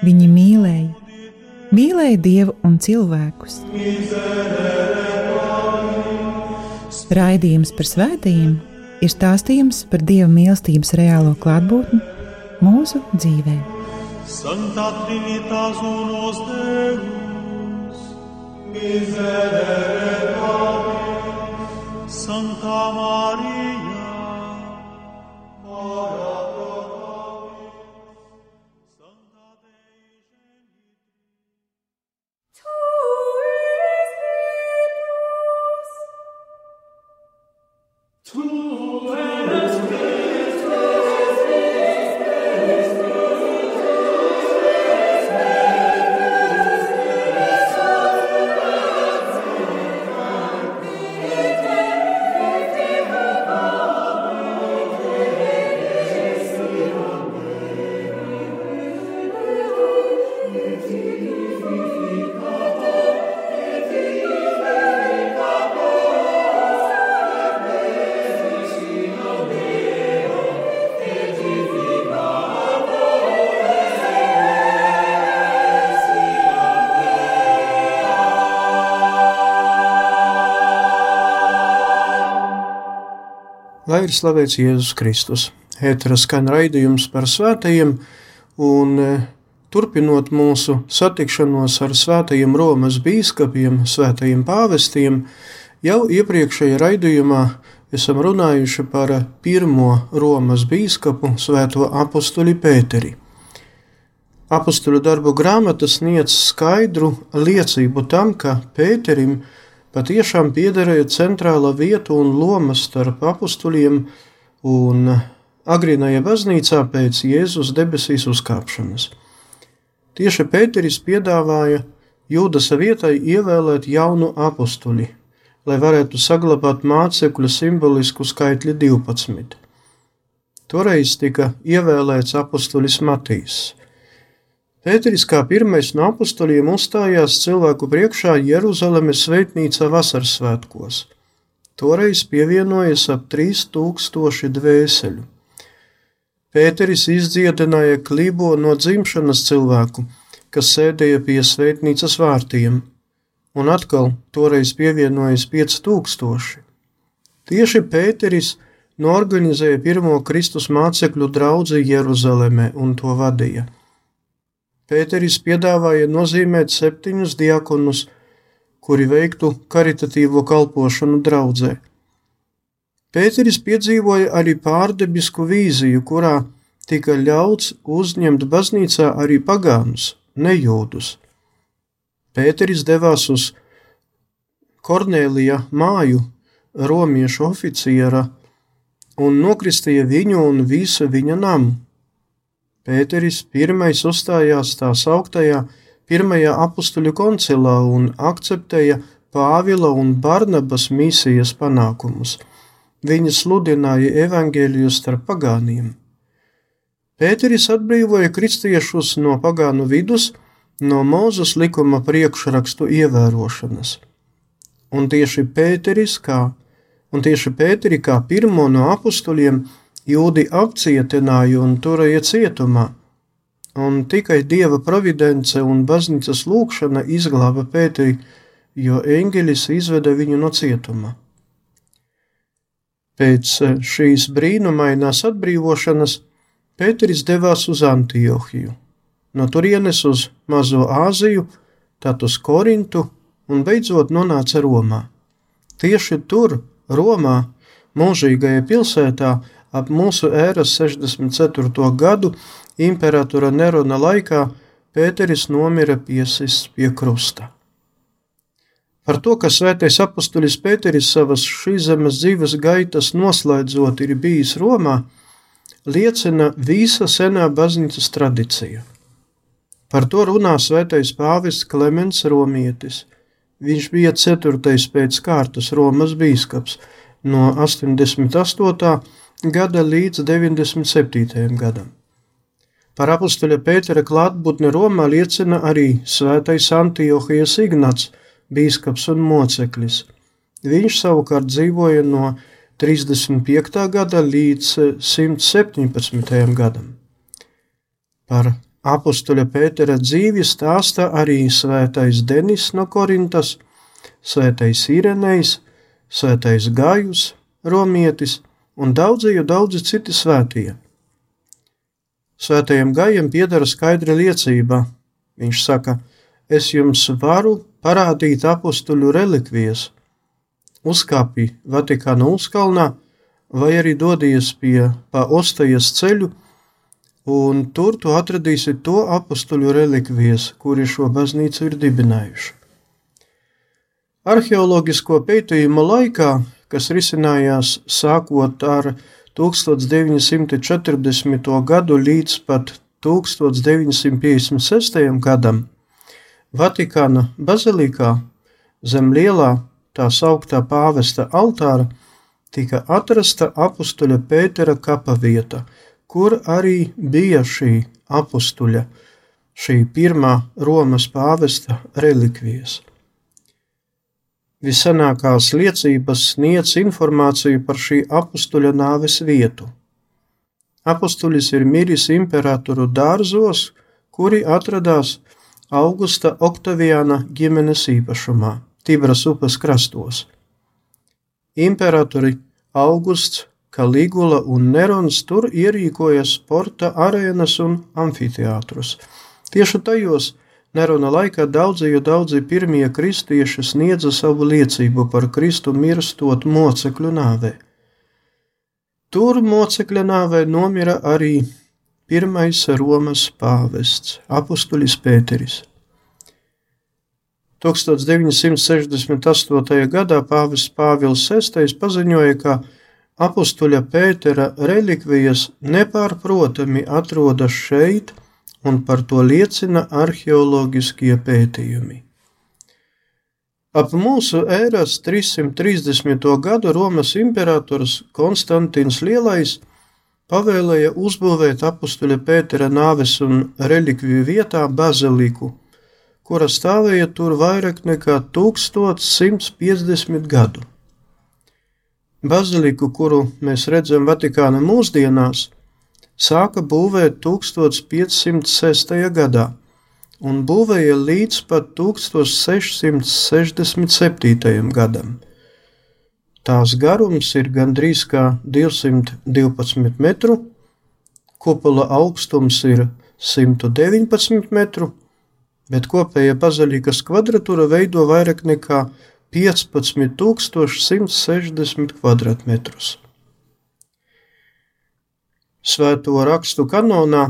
Viņi mīlēja, mīlēja Dievu un cilvēkus. Raidījums par svētījumiem ir stāstījums par Dieva mīlestības reālo klātbūtni mūsu dzīvē. Santa Trinitas unos Deus, miserere Santa Maria, Lai ir slavēts Jēzus Kristus. Ētera skan raidījums par svētajiem, un e, turpinot mūsu satikšanos ar svētajiem Romas bīskapiem, svētajiem pāvestiem, jau iepriekšējā raidījumā esam runājuši par pirmo Romas bīskapu, svēto apustuli Pēteri. Apostulu darbu grāmata sniedz skaidru liecību tam, ka Pēterim ir patiešām piederēja centrāla vieta un loma starp apstuļiem un agrīnajā baznīcā pēc Jēzus debesīs uzkāpšanas. Tieši Pēteris piedāvāja Jūdas vietai ievēlēt jaunu apstuļi, lai varētu saglabāt mācekļu simbolisku skaitli 12. Toreiz tika ievēlēts apstuļis Matīs. Pēteris kā pirmais no apustoliem uzstājās cilvēku priekšā Jeruzalemes svētnīcā vasaras svētkos. Toreiz pievienojas ap 3000 dvēseļu. Pēteris izdziedināja klibo no dzimšanas cilvēku, kas sēdēja pie svētnīcas vārtiem, un atkal toreiz pievienojas 5000. Tieši Pēteris norganizēja pirmo Kristus mācekļu draugu Jeruzalemē un to vadīja. Pēteris piedāvāja nozīmēt septiņus diakonus, kuri veiktu karitatīvo kalpošanu draudzē. Pēteris piedzīvoja arī pārdebisku vīziju, kurā tika ļauts uzņemt baznīcā arī pagānus, nejūdus. Pēteris devās uz Kornēlija māju, romiešu oficiera, un nokristīja viņu un visu viņa namu. Pēteris pirmais uzstājās tā sauktajā Pirmajā apstuļu koncilā un akceptēja Pāvila un Barnabas misijas panākumus. Viņi sludināja evaņģēliju starp pagāniem. Pēteris atbrīvoja kristiešus no pagānu vidus, no Mūzes likuma priekšrakstu ievērošanas. Un tieši Pēteris, kā, un tieši Pēteri kā pirmo no apstuļiem, Jūdi apcietināja un turēja cietumā, un tikai dieva providence un baznīcas lūkšana izglāba Pēteri, jo eņģelis izveda viņu no cietuma. Pēc eh, šīs brīnumainās atbrīvošanas Pēteris devās uz Antiohiju, no turienes uz Mazo Āziju, tad uz Korintu un beidzot nonāca Romā. Tieši tur, Romā, mūžīgajā pilsētā, ap mūsu ēras 64. gadu imperatora Nerona laikā Pēteris nomira piesists pie krusta. Par to, ka svētais apustulis Pēteris savas šīs zemes dzīves gaitas noslēdzot ir bijis Romā, liecina visa senā baznīcas tradīcija. Par to runā svētais pāvests Klemens Romietis. Viņš bija ceturtais pēc kārtas Romas bīskaps no 88. Gada līdz 97. gadam. Par apustuļa Pētera klātbūtni Romā liecina arī svētais Antiohijas Ignats, bīskaps un moceklis. Viņš savukārt dzīvoja no 35. gada līdz 117. gadam. Par Apustuļa Pētera dzīvi stāsta arī svētais Denis no Korintas, svētais Irenejs, svētais Gājus, Romietis un daudzi, jo daudzi citi svētie. Svētajam Gājam piedara skaidra liecība. Viņš saka, es jums varu parādīt apustuļu relikvijas, uzkāpi Vatikāna uzkalnā vai arī dodies pie ostajas ceļu, un tur tu atradīsi to apstuļu relikvijas, kuri šo baznīcu ir dibinājuši. Arheoloģisko pētījumu laikā, kas risinājās sākot ar 1940. gadu līdz pat 1956. gadam, Vatikāna bazilikā zem lielā tā sauktā pāvesta altāra tika atrasta apstuļa Pētera kapa vieta – kur arī bija šī apstuļa, šī pirmā Romas pāvesta relikvijas. Visenākās liecības sniedz informāciju par šī apstuļa nāves vietu. Apustulis ir miris imperatoru dārzos, kuri atradās Augusta Oktaviāna ģimenes īpašumā, Tibras upes krastos. Imperatori Augusts ka Ligula un Nerons tur ierīkoja sporta arēnas un amfiteātrus. Tieši tajos Nerona laikā daudzi, jo daudzi pirmie kristieši sniedza savu liecību par Kristu mirstot mocekļu nāvē. Tur mocekļa nāvē nomira arī pirmais Romas pāvests, apustulis Pēteris. 1968. gadā pāvests Pāvils VI paziņoja, ka Apustuļa Pētera relikvijas nepārprotami atrodas šeit, un par to liecina arheoloģiskie pētījumi. Ap mūsu ēras 330. gadu Romas imperators Konstantins Lielais pavēlēja uzbūvēt apustuļa Pētera nāves un relikviju vietā baziliku, kura stāvēja tur vairāk nekā 1150 gadu. Baziliku, kuru mēs redzam Vatikāna mūsdienās, sāka būvēt 1506. gadā un būvēja līdz pat 1667. gadam. Tās garums ir gandrīz kā 212 metru, kupola augstums ir 119 metru, bet kopējā bazilikas kvadratūra veido vairāk nekā 15,160 km2. Svēto rakstu kanonā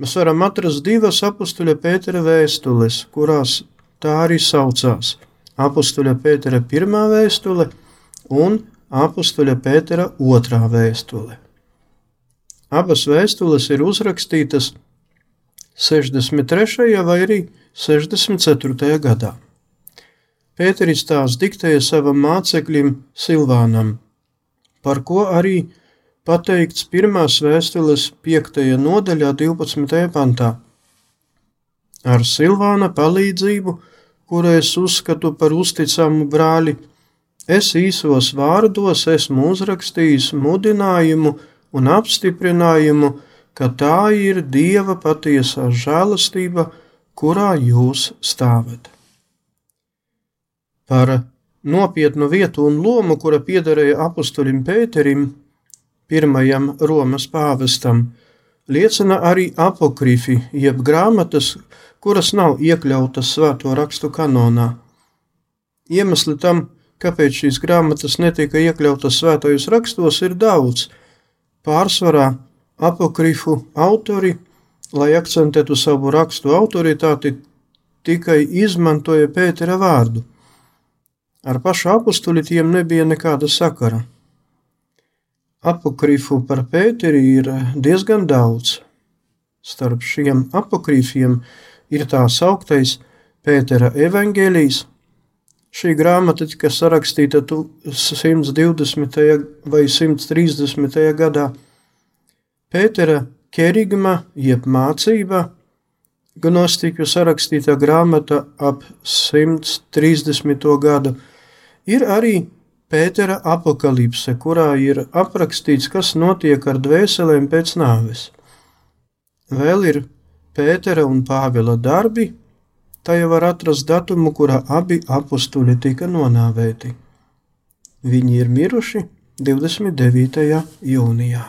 mēs varam atrast divas apakstuļa Pētera vēstules, kurās tā arī saucās - apakstuļa Pētera pirmā vēstule un apakstuļa Pētera otrā vēstule. Abas vēstules ir uzrakstītas 63. vai arī 64. gadā. Pēteris tās diktēja savam māceklim Silvānam, par ko arī pateikts pirmās vēstules 5. nodaļā 12. pantā. Ar Silvāna palīdzību, kuru es uzskatu par uzticamu brāli, es īsos vārdos esmu uzrakstījis mudinājumu un apstiprinājumu, ka tā ir Dieva patiesā žēlastība, kurā jūs stāvat par nopietnu vietu un lomu, kura piederēja apustulim Pēterim, pirmajam Romas pāvestam, liecina arī apokrifi, jeb grāmatas, kuras nav iekļautas svēto rakstu kanonā. Iemesli tam, kāpēc šīs grāmatas netika iekļautas svētajos rakstos, ir daudz. Pārsvarā apokrifu autori, lai akcentētu savu rakstu autoritāti, tikai izmantoja Pētera vārdu. Ar pašu apakstuli tiem nebija nekāda sakara. Apokrifu par Pēteri ir diezgan daudz. Starp šiem apokrifiem ir tā sauktais Pētera evaņģēlijs. Šī grāmata tika sarakstīta 120. vai 130. gadā. Pētera kerigma jeb mācība, gnostiku sarakstītā grāmata ap 130. gadu, ir arī Pētera apakalipse, kurā ir aprakstīts, kas notiek ar dvēselēm pēc nāves. Vēl ir Pētera un Pāvila darbi, tajā var atrast datumu, kurā abi apstuļi tika nonāvēti. Viņi ir miruši 29. jūnijā.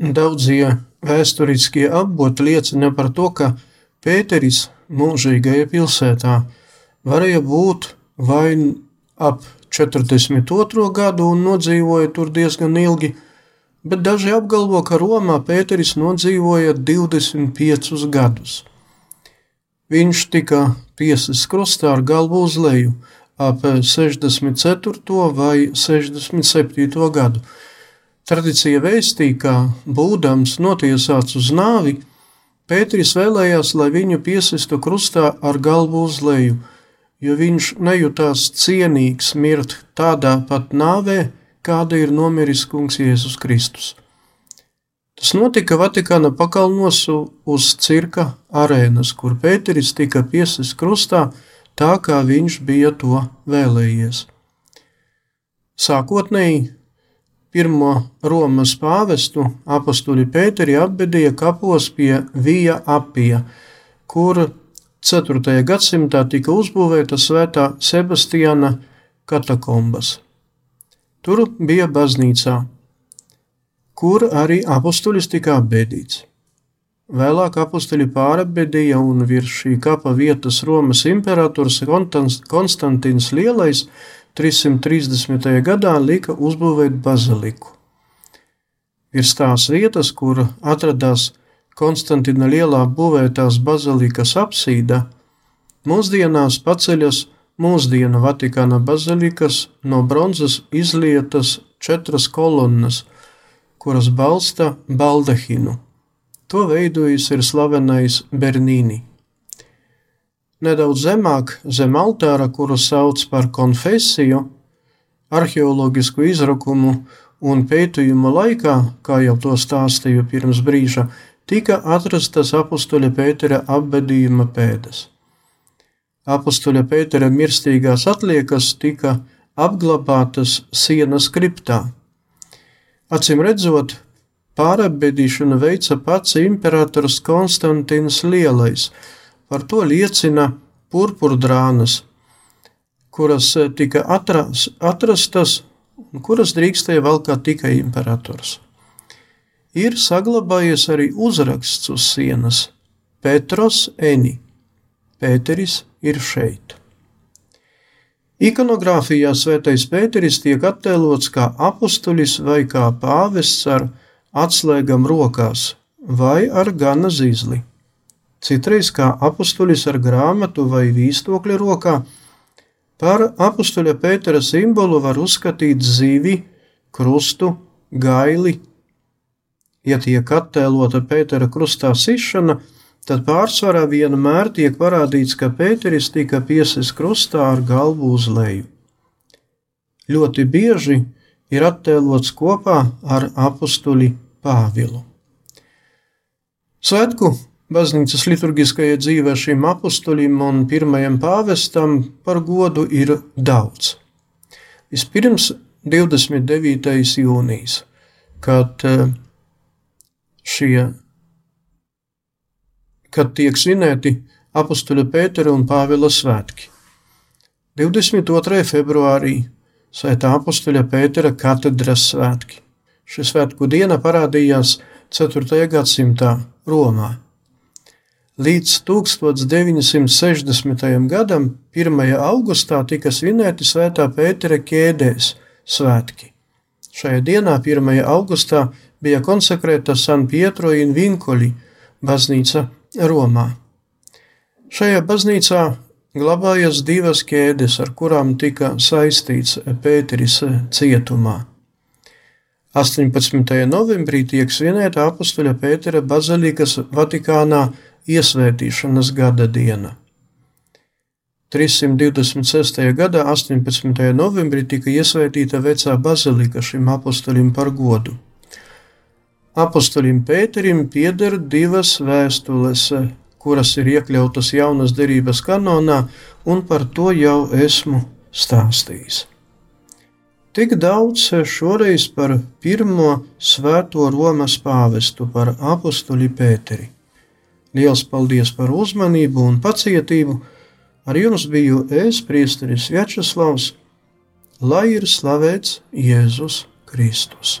Daudzie vēsturiskie apboti liecina par to, ka Pēteris mūžīgajā pilsētā varēja būt vai ap 42. gadu un nodzīvoja tur diezgan ilgi, bet daži apgalvo, ka Romā Pēteris nodzīvoja 25 gadus. Viņš tika tiesas krustā ar galvu uz leju ap 64. vai 67. gadu Tradicija vēstīja, ka, būdams notiesāts uz nāvi, Pēteris vēlējās, lai viņu piesistu krustā ar galvu uz leju, jo viņš nejūtās cienīgs mirt tādā pat nāvē, kāda ir nomiris Kungs Jēzus Kristus. Tas notika Vatikāna pakalnos uz cirka arēnas, kur Pēteris tika piesists krustā tā, kā viņš bija to vēlējies. Sākotnēji pirmo Romas pāvestu apakstuļi Pēteri apbedīja kapos pie Vija Apija, kur 4. gadsimtā tika uzbūvēta svētā Sebastiāna katakombas. Tur bija baznīcā, kur arī apakstuļis tika apbedīts. Vēlāk apakstuļi pārabedīja un virs šī kapa vietas Romas imperators Konstantins Lielais – 330. gadā lika uzbūvēt baziliku. virs tās vietas, kur atradās Konstantina lielā būvētās bazilikas apsīda, mūsdienās paceļas mūsdienu Vatikāna bazilikas no bronzas izlietas četras kolonnas, kuras balsta baldahinu. To veidojis ir slavenais Bernīni. Nedaudz zemāk, zem altāra, kuru sauc par konfesiju, arheoloģisku izrakumu un pētījumu laikā, kā jau to stāstīju pirms brīža, tika atrastas apustuļa Pētera apbedījuma pēdas. Apustuļa Pētera mirstīgās atliekas tika apglabātas sienas kriptā. Acīm redzot, pārabedīšanu veica pats imperators Konstantins Lielais. Par to liecina purpurdrānas, kuras eh, tika atras, atrastas un kuras drīkstēja valkāt tikai imperators. Ir saglabājies arī uzraksts uz sienas - Petros Eni. Pēteris ir šeit. Ikonogrāfijā svētais Pēteris tiek attēlots kā apustulis vai kā pāvests ar atslēgam rokās vai ar gana zīzli. Citreiz kā apustulis ar grāmatu vai vīstokļa rokā, Par apakstuļa Pētera simbolu var uzskatīt zivi, krustu, gaili. Ja tiek attēlota Pētera krustā sišana, tad pārsvarā vienmēr tiek parādīts, ka Pēteris tika piesis krustā ar galvu uz leju. Ļoti bieži ir attēlots kopā ar apakstuļu Pāvilu. Svētku Baznīcas liturgiskajai dzīvē šim apustulim un pirmajam pāvestam par godu ir daudz. Vispirms 29. jūnijas, kad eh, šie, kad tiek svinēti apustuļa Pētera un Pāvila svētki. 22. februārī Svētā apustuļa Pētera katedras svētki. Šī svētku diena parādījās 4. gadsimtā Romā. Līdz 1960. gadam, 1. augustā, tika svinēti Svētā Pētera ķēdēs svētki. Šajā dienā, 1. augustā, bija konsekrēta San Pietro in Vinkoli baznīca Romā. Šajā baznīcā glabājas divas ķēdes, ar kurām tika saistīts Pēteris cietumā. 18. novembrī tiek svinēta apustuļa Pētera bazilikas Vatikānā iesvētīšanas gada diena. 326. gadā 18. novembrī tika iesvētīta vecā bazilika šim apustulim par godu. Apustulim Pēterim pieder divas vēstules, kuras ir iekļautas jaunas derības kanonā, un par to jau esmu stāstījis. Tik daudz šoreiz par pirmo svēto Romas pāvestu, par apustuli Pēteri. Liels paldies par uzmanību un pacietību. Ar jums biju es, Priesteris Vjačeslavs, lai ir slavēts Jēzus Kristus.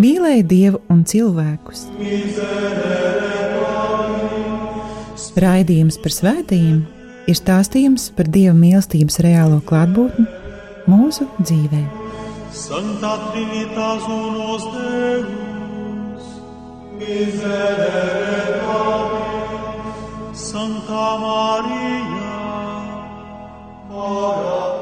mīlēja dievu un cilvēkus. Raidījums par svētījumiem ir stāstījums par dieva mīlestības reālo klātbūtni mūsu dzīvē. Santa Trinitas unos Deus, miserere Domini, Santa Maria, ora